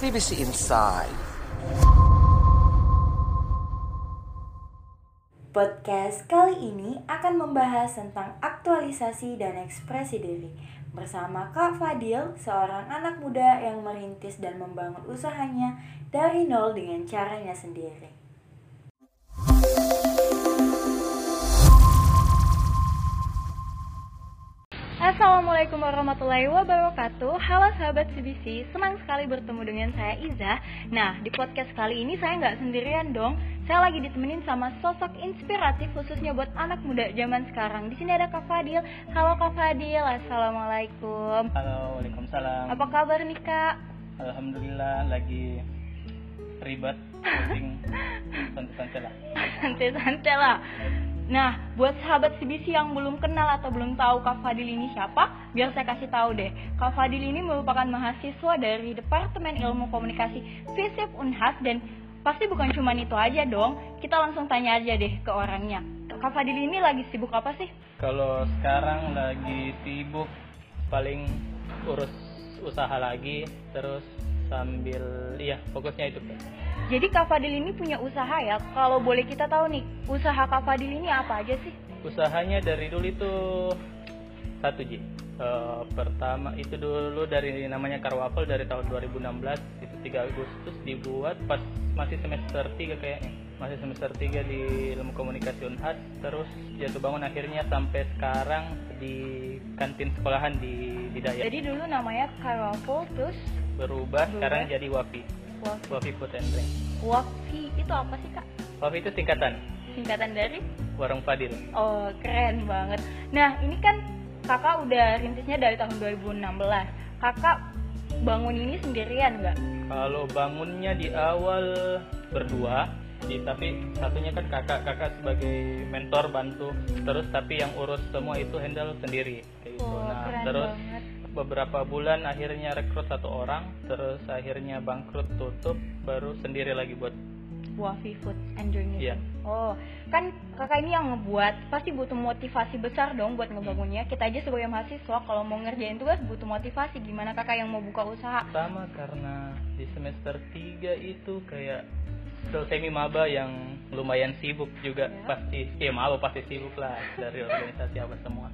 CBC Inside. Podcast kali ini akan membahas tentang aktualisasi dan ekspresi diri bersama Kak Fadil, seorang anak muda yang merintis dan membangun usahanya dari nol dengan caranya sendiri. Assalamualaikum warahmatullahi wabarakatuh. Halo sahabat CBC, senang sekali bertemu dengan saya Iza. Nah, di podcast kali ini saya nggak sendirian dong. Saya lagi ditemenin sama sosok inspiratif khususnya buat anak muda zaman sekarang. Di sini ada Kak Fadil. Halo Kak Fadil, Assalamualaikum. Halo, Waalaikumsalam. Apa kabar nih Kak? Alhamdulillah lagi ribet, pusing, santai-santai lah. Santai-santai lah Nah, buat sahabat CBC yang belum kenal atau belum tahu Kak Fadil ini siapa, biar saya kasih tahu deh. Kak Fadil ini merupakan mahasiswa dari Departemen Ilmu Komunikasi FISIP Unhas dan pasti bukan cuma itu aja dong. Kita langsung tanya aja deh ke orangnya. Kak Fadil ini lagi sibuk apa sih? Kalau sekarang lagi sibuk paling urus usaha lagi, terus sambil iya fokusnya itu jadi Kak Fadil ini punya usaha ya. Kalau boleh kita tahu nih, usaha Kak Fadil ini apa aja sih? Usahanya dari dulu itu satu Ji. Uh, pertama itu dulu dari namanya Karwafel dari tahun 2016 itu 3 Agustus dibuat pas masih semester 3 kayaknya masih semester 3 di ilmu komunikasi Unhas terus jatuh bangun akhirnya sampai sekarang di kantin sekolahan di Daya. Jadi dulu namanya Karwafel terus berubah, berubah. sekarang jadi Wafi Wafi. Wafi Food and Drink. Wafi itu apa sih kak? Wafi itu singkatan. Singkatan dari? Warung Fadil. Oh keren banget. Nah ini kan kakak udah rintisnya dari tahun 2016. Kakak bangun ini sendirian nggak? Kalau bangunnya di awal berdua, di, tapi satunya kan kakak kakak sebagai mentor bantu terus tapi yang urus semua itu handle sendiri kayak gitu. Oh, nah keren terus banget beberapa bulan akhirnya rekrut satu orang terus akhirnya bangkrut tutup baru sendiri lagi buat Wafi Food and Drink Iya. Oh, kan kakak ini yang ngebuat, pasti butuh motivasi besar dong buat ngebangunnya. Kita aja sebagai mahasiswa kalau mau ngerjain tugas butuh motivasi. Gimana kakak yang mau buka usaha? Sama karena di semester 3 itu kayak semi maba yang lumayan sibuk juga ya. pasti ya maba pasti sibuk lah dari organisasi apa semua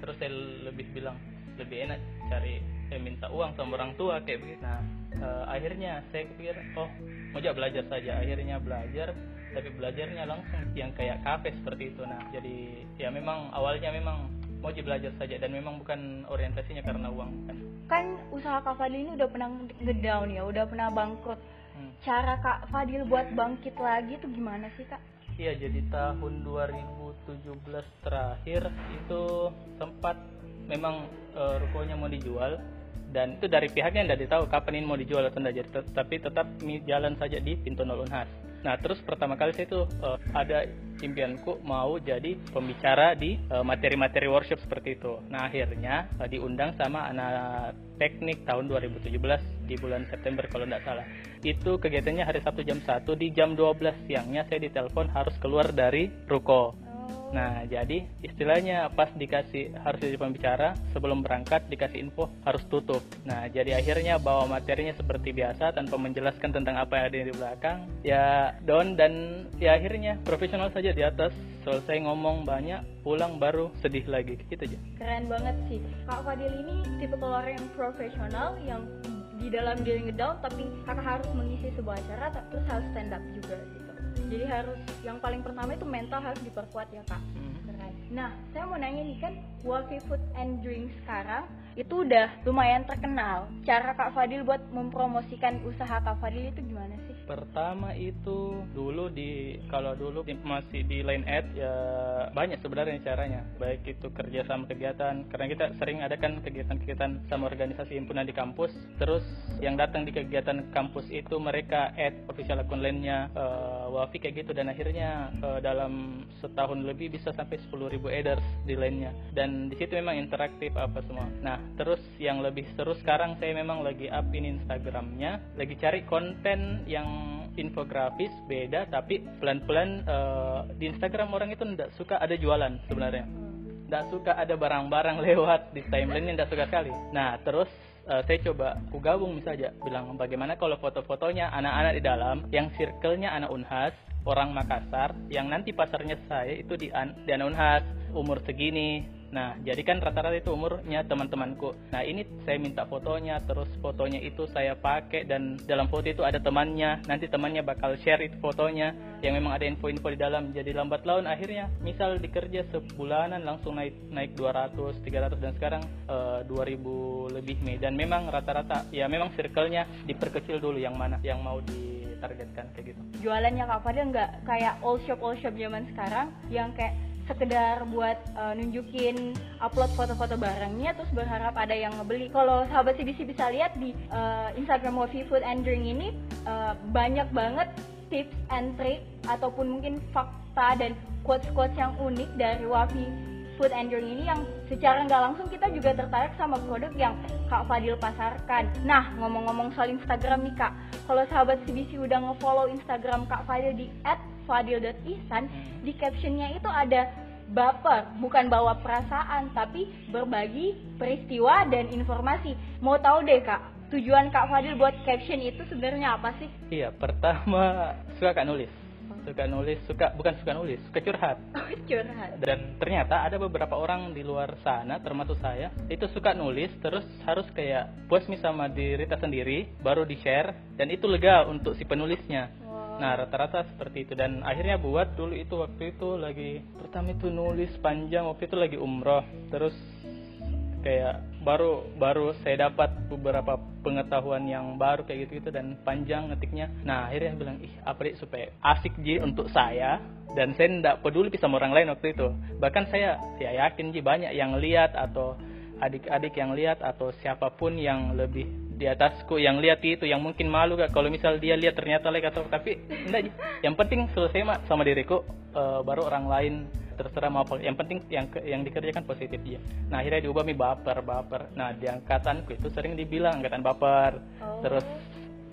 terus saya lebih bilang lebih enak cari eh, minta uang sama orang tua kayak begitu. Nah uh, akhirnya saya pikir oh mau aja belajar saja. Akhirnya belajar tapi belajarnya langsung yang kayak kafe seperti itu. Nah jadi ya memang awalnya memang mau aja belajar saja dan memang bukan orientasinya karena uang kan. Kan usaha Kak Fadil ini udah pernah ngedown ya udah pernah bangkrut. Hmm. cara Kak Fadil buat bangkit lagi itu gimana sih Kak? Iya jadi tahun 2017 terakhir itu sempat memang uh, rukonya mau dijual dan itu dari pihaknya tidak ditahu kapan ini mau dijual atau tidak jadi tapi tetap jalan saja di pintu nol unhas. Nah terus pertama kali saya itu uh, ada impianku mau jadi pembicara di materi materi-materi workshop seperti itu. Nah akhirnya uh, diundang sama anak teknik tahun 2017 di bulan September kalau tidak salah. Itu kegiatannya hari Sabtu jam 1 di jam 12 siangnya saya ditelepon harus keluar dari ruko Nah, jadi istilahnya pas dikasih harus jadi pembicara, sebelum berangkat dikasih info harus tutup. Nah, jadi akhirnya bawa materinya seperti biasa tanpa menjelaskan tentang apa yang ada di belakang. Ya, down dan ya akhirnya profesional saja di atas. Selesai ngomong banyak, pulang baru sedih lagi. Gitu aja. Keren banget sih. Kak Fadil ini tipe orang yang profesional yang di dalam diri ngedown tapi kakak harus mengisi sebuah acara terus harus stand up juga gitu jadi harus yang paling pertama itu mental harus diperkuat ya kak. Hmm. nah saya mau nanya nih kan Wafi Food and Drink sekarang itu udah lumayan terkenal. Cara kak Fadil buat mempromosikan usaha kak Fadil itu gimana sih pertama itu dulu di kalau dulu masih di line ad ya banyak sebenarnya caranya. Baik itu kerja sama kegiatan karena kita sering ada kan kegiatan-kegiatan sama organisasi himpunan di kampus. Terus yang datang di kegiatan kampus itu mereka add official akun lainnya uh, Wafi kayak gitu. Dan akhirnya uh, dalam setahun lebih bisa sampai 10.000 eders di lainnya. Dan di situ memang interaktif apa semua. Nah terus yang lebih seru sekarang saya memang lagi up in Instagramnya lagi cari konten yang infografis beda tapi pelan-pelan uh, di Instagram orang itu tidak suka ada jualan sebenarnya. nggak suka ada barang-barang lewat di timeline ini nggak suka sekali nah terus uh, saya coba aku gabung misalnya bilang bagaimana kalau foto-fotonya anak-anak di dalam yang circle-nya anak Unhas orang Makassar yang nanti pasarnya saya itu di, an, di anak Unhas umur segini Nah, jadi kan rata-rata itu umurnya teman-temanku. Nah, ini saya minta fotonya, terus fotonya itu saya pakai dan dalam foto itu ada temannya. Nanti temannya bakal share itu fotonya yang memang ada info-info di dalam. Jadi lambat laun akhirnya misal dikerja sebulanan langsung naik naik 200, 300 dan sekarang e, eh, 2000 lebih nih. Dan memang rata-rata ya memang circle-nya diperkecil dulu yang mana yang mau ditargetkan kayak gitu. Jualannya Kak Fadil nggak kayak all shop all shop zaman sekarang yang kayak sekedar buat uh, nunjukin upload foto-foto barangnya terus berharap ada yang ngebeli. Kalau sahabat CDC bisa lihat di uh, Instagram Wafi Food and Drink ini uh, banyak banget tips and trick ataupun mungkin fakta dan quotes-quotes yang unik dari Wafi Food and Drink ini yang secara nggak langsung kita juga tertarik sama produk yang Kak Fadil pasarkan. Nah, ngomong-ngomong soal Instagram nih Kak, kalau sahabat CDC udah ngefollow Instagram Kak Fadil di @fadil.ihsan, hmm. di captionnya itu ada baper, bukan bawa perasaan, tapi berbagi peristiwa dan informasi. Mau tahu deh kak, tujuan kak Fadil buat caption itu sebenarnya apa sih? Iya, pertama suka kak nulis, suka nulis, suka bukan suka nulis, suka curhat. Oh, curhat. Dan ternyata ada beberapa orang di luar sana, termasuk saya, itu suka nulis, terus harus kayak puas nih sama diri kita sendiri, baru di share, dan itu lega untuk si penulisnya. Nah rata-rata seperti itu. Dan akhirnya buat dulu itu waktu itu lagi pertama itu nulis panjang waktu itu lagi umroh. Terus kayak baru baru saya dapat beberapa pengetahuan yang baru kayak gitu gitu dan panjang ngetiknya. Nah akhirnya bilang ih apa supaya asik ji untuk saya. Dan saya tidak peduli sama orang lain waktu itu. Bahkan saya ya yakin ji banyak yang lihat atau adik-adik yang lihat atau siapa pun yang lebih di atasku yang lihat itu yang mungkin malu gak kalau misal dia lihat ternyata like atau tapi enggak yang penting selesai mak sama diriku uh, baru orang lain terserah mau apa. Yang penting yang yang dikerjakan positif dia. Nah akhirnya diubah mi baper baper. Nah di angkatanku itu sering dibilang angkatan baper. Oh. terus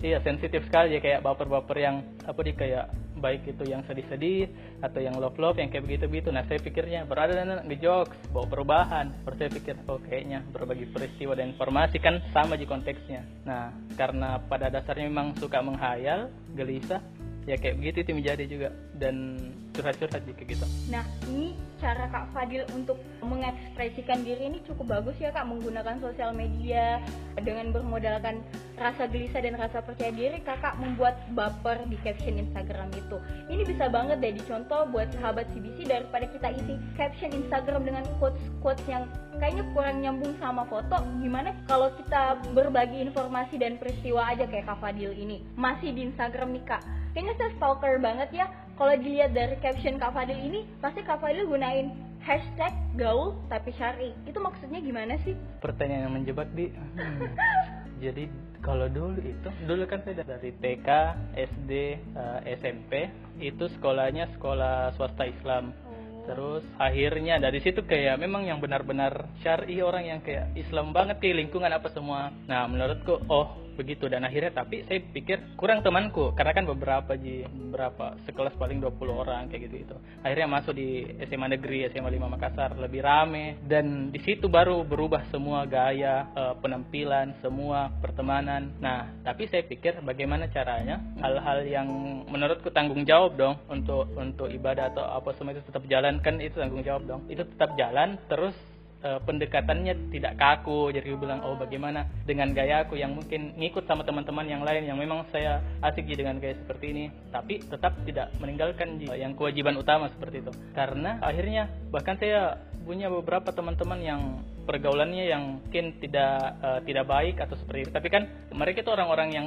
iya sensitif sekali ya kayak baper-baper yang apa di kayak baik itu yang sedih-sedih atau yang love-love yang kayak begitu-begitu. Nah saya pikirnya berada dan ngejokes, bawa perubahan. Baru saya pikir oh kayaknya berbagi peristiwa dan informasi kan sama di konteksnya. Nah karena pada dasarnya memang suka menghayal, gelisah, ya kayak begitu itu menjadi juga dan curhat-curhat kayak gitu. Nah ini cara Kak Fadil untuk mengekspresikan diri ini cukup bagus ya Kak menggunakan sosial media dengan bermodalkan rasa gelisah dan rasa percaya diri Kakak membuat baper di caption Instagram itu. Ini bisa banget deh dicontoh buat sahabat CBC daripada kita isi caption Instagram dengan quotes-quotes yang kayaknya kurang nyambung sama foto. Gimana kalau kita berbagi informasi dan peristiwa aja kayak Kak Fadil ini masih di Instagram nih Kak. Kayaknya saya stalker banget ya kalau dilihat dari caption Kak Fadil ini pasti Kak Fadil gunain hashtag gaul tapi syari itu maksudnya gimana sih pertanyaan yang menjebak di hmm. jadi kalau dulu itu dulu kan saya dari TK SD uh, eh, SMP itu sekolahnya sekolah swasta Islam oh. terus akhirnya dari situ kayak memang yang benar-benar syari orang yang kayak Islam banget kayak lingkungan apa semua nah menurutku oh begitu. Dan akhirnya tapi saya pikir kurang temanku. Karena kan beberapa ji beberapa sekelas paling 20 orang kayak gitu itu akhirnya masuk di SMA negeri SMA 5 Makassar lebih rame. Dan di situ baru berubah semua gaya eh, penampilan semua pertemanan. Nah tapi saya pikir bagaimana caranya hal-hal yang menurutku tanggung jawab dong untuk untuk ibadah atau apa semua itu tetap jalan. Kan itu tanggung jawab dong. Itu tetap jalan terus uh, pendekatannya tidak kaku. Jadi gue bilang oh bagaimana dengan gaya aku yang mungkin ngikut sama teman-teman yang lain yang memang saya asik dengan gaya seperti ini tapi tetap tidak meninggalkan uh, yang kewajiban utama seperti itu. Karena akhirnya bahkan saya punya beberapa teman-teman yang pergaulannya yang mungkin tidak uh, tidak baik atau seperti itu. Tapi kan mereka itu orang-orang yang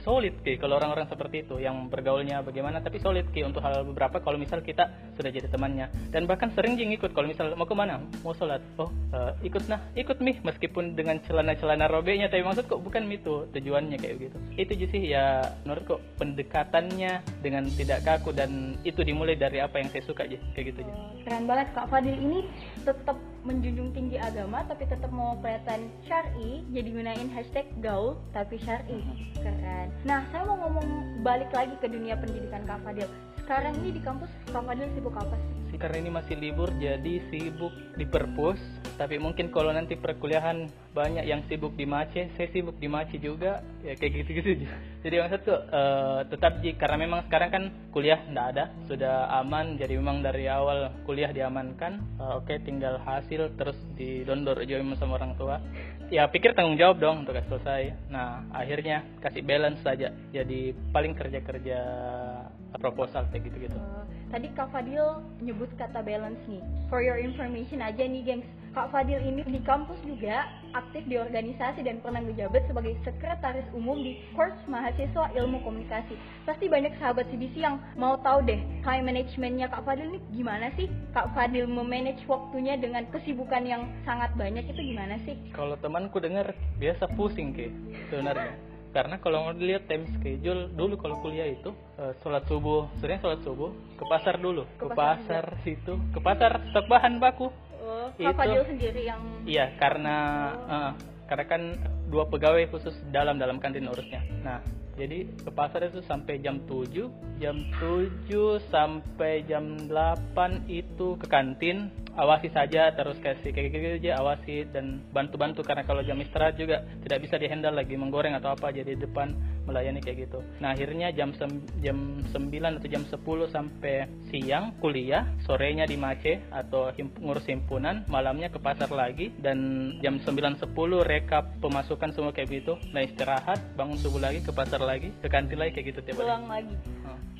solid ki. Kalau orang-orang seperti itu yang bergaulnya bagaimana tapi solid ki untuk hal beberapa kalau misal kita sudah jadi temannya. Dan bahkan sering jing ikut kalau misal mau ke mana? Mau sholat. Oh uh, ikut nah ikut mih meskipun dengan celana-celana robeknya. Tapi maksud kok bukan itu tujuannya kayak gitu. Itu sih ya menurut kok pendekatannya dengan tidak kaku dan itu dimulai dari apa yang saya suka aja kayak gitu aja keren banget kak Fadil. Ini tetap menjunjung tinggi agama tapi tetap mau kelihatan syari jadi gunain hashtag gaul tapi syari. Keren. Nah saya mau ngomong balik lagi ke dunia pendidikan Kak Fadil. Sekarang ini di kampus Kak Fadil sibuk apa sih karena ini masih libur jadi sibuk di perpus. Tapi mungkin kalau nanti perkuliahan banyak yang sibuk di Mace saya sibuk di Mace juga. Ya kayak gitu-gitu jadi maksud tuh uh, tetap ji karena memang sekarang kan kuliah tidak ada sudah aman. Jadi memang dari awal kuliah diamankan. Uh, oke okay, tinggal hasil terus didondor juga sama orang tua. Ya pikir tanggung jawab dong untuk selesai. Nah akhirnya kasih balance saja. Jadi paling kerja kerja proposal kayak gitu gitu uh, tadi kak Fadil nyebut kata balance nih for your information aja nih gengs Kak Fadil ini di kampus juga aktif di organisasi dan pernah menjabat sebagai sekretaris umum di Kurs Mahasiswa Ilmu Komunikasi. Pasti banyak sahabat CBC yang mau tahu deh time managementnya Kak Fadil ini gimana sih? Kak Fadil memanage waktunya dengan kesibukan yang sangat banyak itu gimana sih? Kalau temanku dengar biasa pusing ke sebenarnya. Karena kalau mau dilihat time schedule dulu kalau kuliah itu uh, sholat subuh, sering sholat subuh ke pasar dulu, ke, ke pasar, pasar situ, ke pasar stok bahan baku. Kak Fadil sendiri yang iya karena oh. uh, karena kan dua pegawai khusus dalam dalam kantin urusnya nah jadi ke pasar itu sampai jam 7 jam 7 sampai jam 8 itu ke kantin awasi saja terus kasih kayak gitu aja awasi dan bantu-bantu karena kalau jam istirahat juga tidak bisa dihandle lagi menggoreng atau apa jadi depan melayani kayak gitu. Nah akhirnya jam sem jam 9 atau jam 10 sampai siang kuliah, sorenya di Mace atau himp ngurus himpunan, malamnya ke pasar lagi dan jam 9.10 rekap pemasukan semua kayak gitu. Nah istirahat, bangun subuh lagi ke pasar lagi, ke kantin lagi kayak gitu tiap hari. Lagi.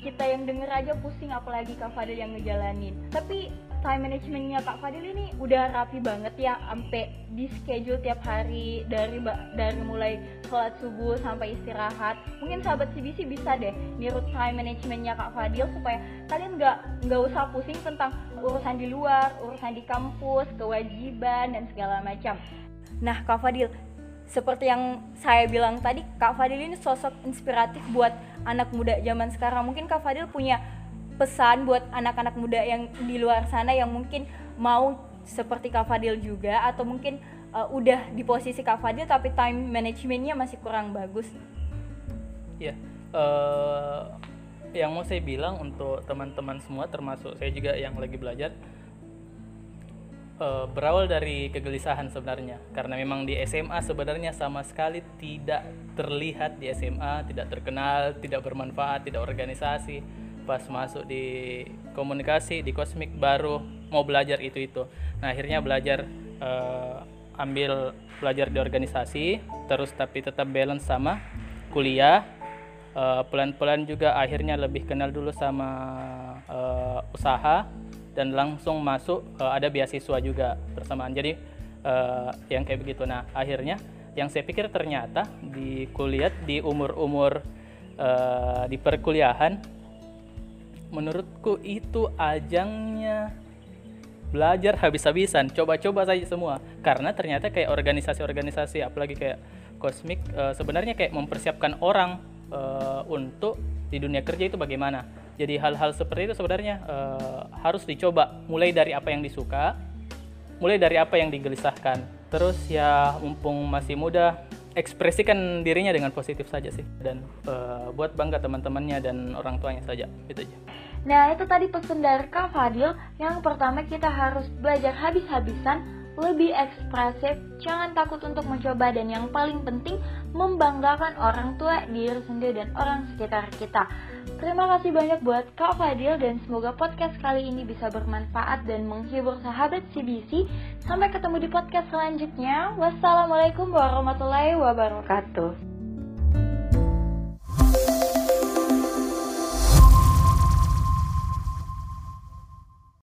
Kita yang denger aja pusing apalagi Kak Fadil yang ngejalanin. Tapi time managementnya Kak Fadil ini udah rapi banget ya sampai di schedule tiap hari dari dari mulai sholat subuh sampai istirahat mungkin sahabat CBC bisa deh niru time managementnya Kak Fadil supaya kalian nggak nggak usah pusing tentang urusan di luar urusan di kampus kewajiban dan segala macam nah Kak Fadil seperti yang saya bilang tadi Kak Fadil ini sosok inspiratif buat anak muda zaman sekarang mungkin Kak Fadil punya pesan buat anak-anak muda yang di luar sana yang mungkin mau seperti Kak Fadil juga atau mungkin uh, udah di posisi Kak Fadil tapi time managementnya masih kurang bagus? Ya, uh, yang mau saya bilang untuk teman-teman semua termasuk saya juga yang lagi belajar uh, berawal dari kegelisahan sebenarnya. Karena memang di SMA sebenarnya sama sekali tidak terlihat di SMA tidak terkenal tidak bermanfaat tidak organisasi. Pas masuk di komunikasi di kosmik baru mau belajar itu itu nah akhirnya belajar uh, ambil belajar di organisasi terus tapi tetap balance sama kuliah. Uh, pelan-pelan juga akhirnya lebih kenal dulu sama uh, usaha dan langsung masuk uh, ada beasiswa juga bersamaan. Jadi uh, yang kayak begitu. Nah akhirnya yang saya pikir ternyata di kuliah di umur-umur uh, di perkuliahan menurutku itu ajangnya belajar habis-habisan coba-coba saja semua. Karena ternyata kayak organisasi-organisasi apalagi kayak kosmik e, sebenarnya kayak mempersiapkan orang e, untuk di dunia kerja itu bagaimana jadi hal-hal seperti itu sebenarnya e, harus dicoba. Mulai dari apa yang disuka mulai dari apa yang digelisahkan. Terus ya mumpung masih muda ekspresikan dirinya dengan positif saja sih. Dan uh, buat bangga teman-temannya dan orang tuanya saja itu aja. Nah itu tadi pesan dari Kak Fadil. Yang pertama kita harus belajar habis-habisan lebih ekspresif, jangan takut untuk mencoba dan yang paling penting membanggakan orang tua, diri sendiri dan orang sekitar kita. Terima kasih banyak buat Kak Fadil dan semoga podcast kali ini bisa bermanfaat dan menghibur sahabat CBC. Sampai ketemu di podcast selanjutnya. Wassalamualaikum warahmatullahi wabarakatuh.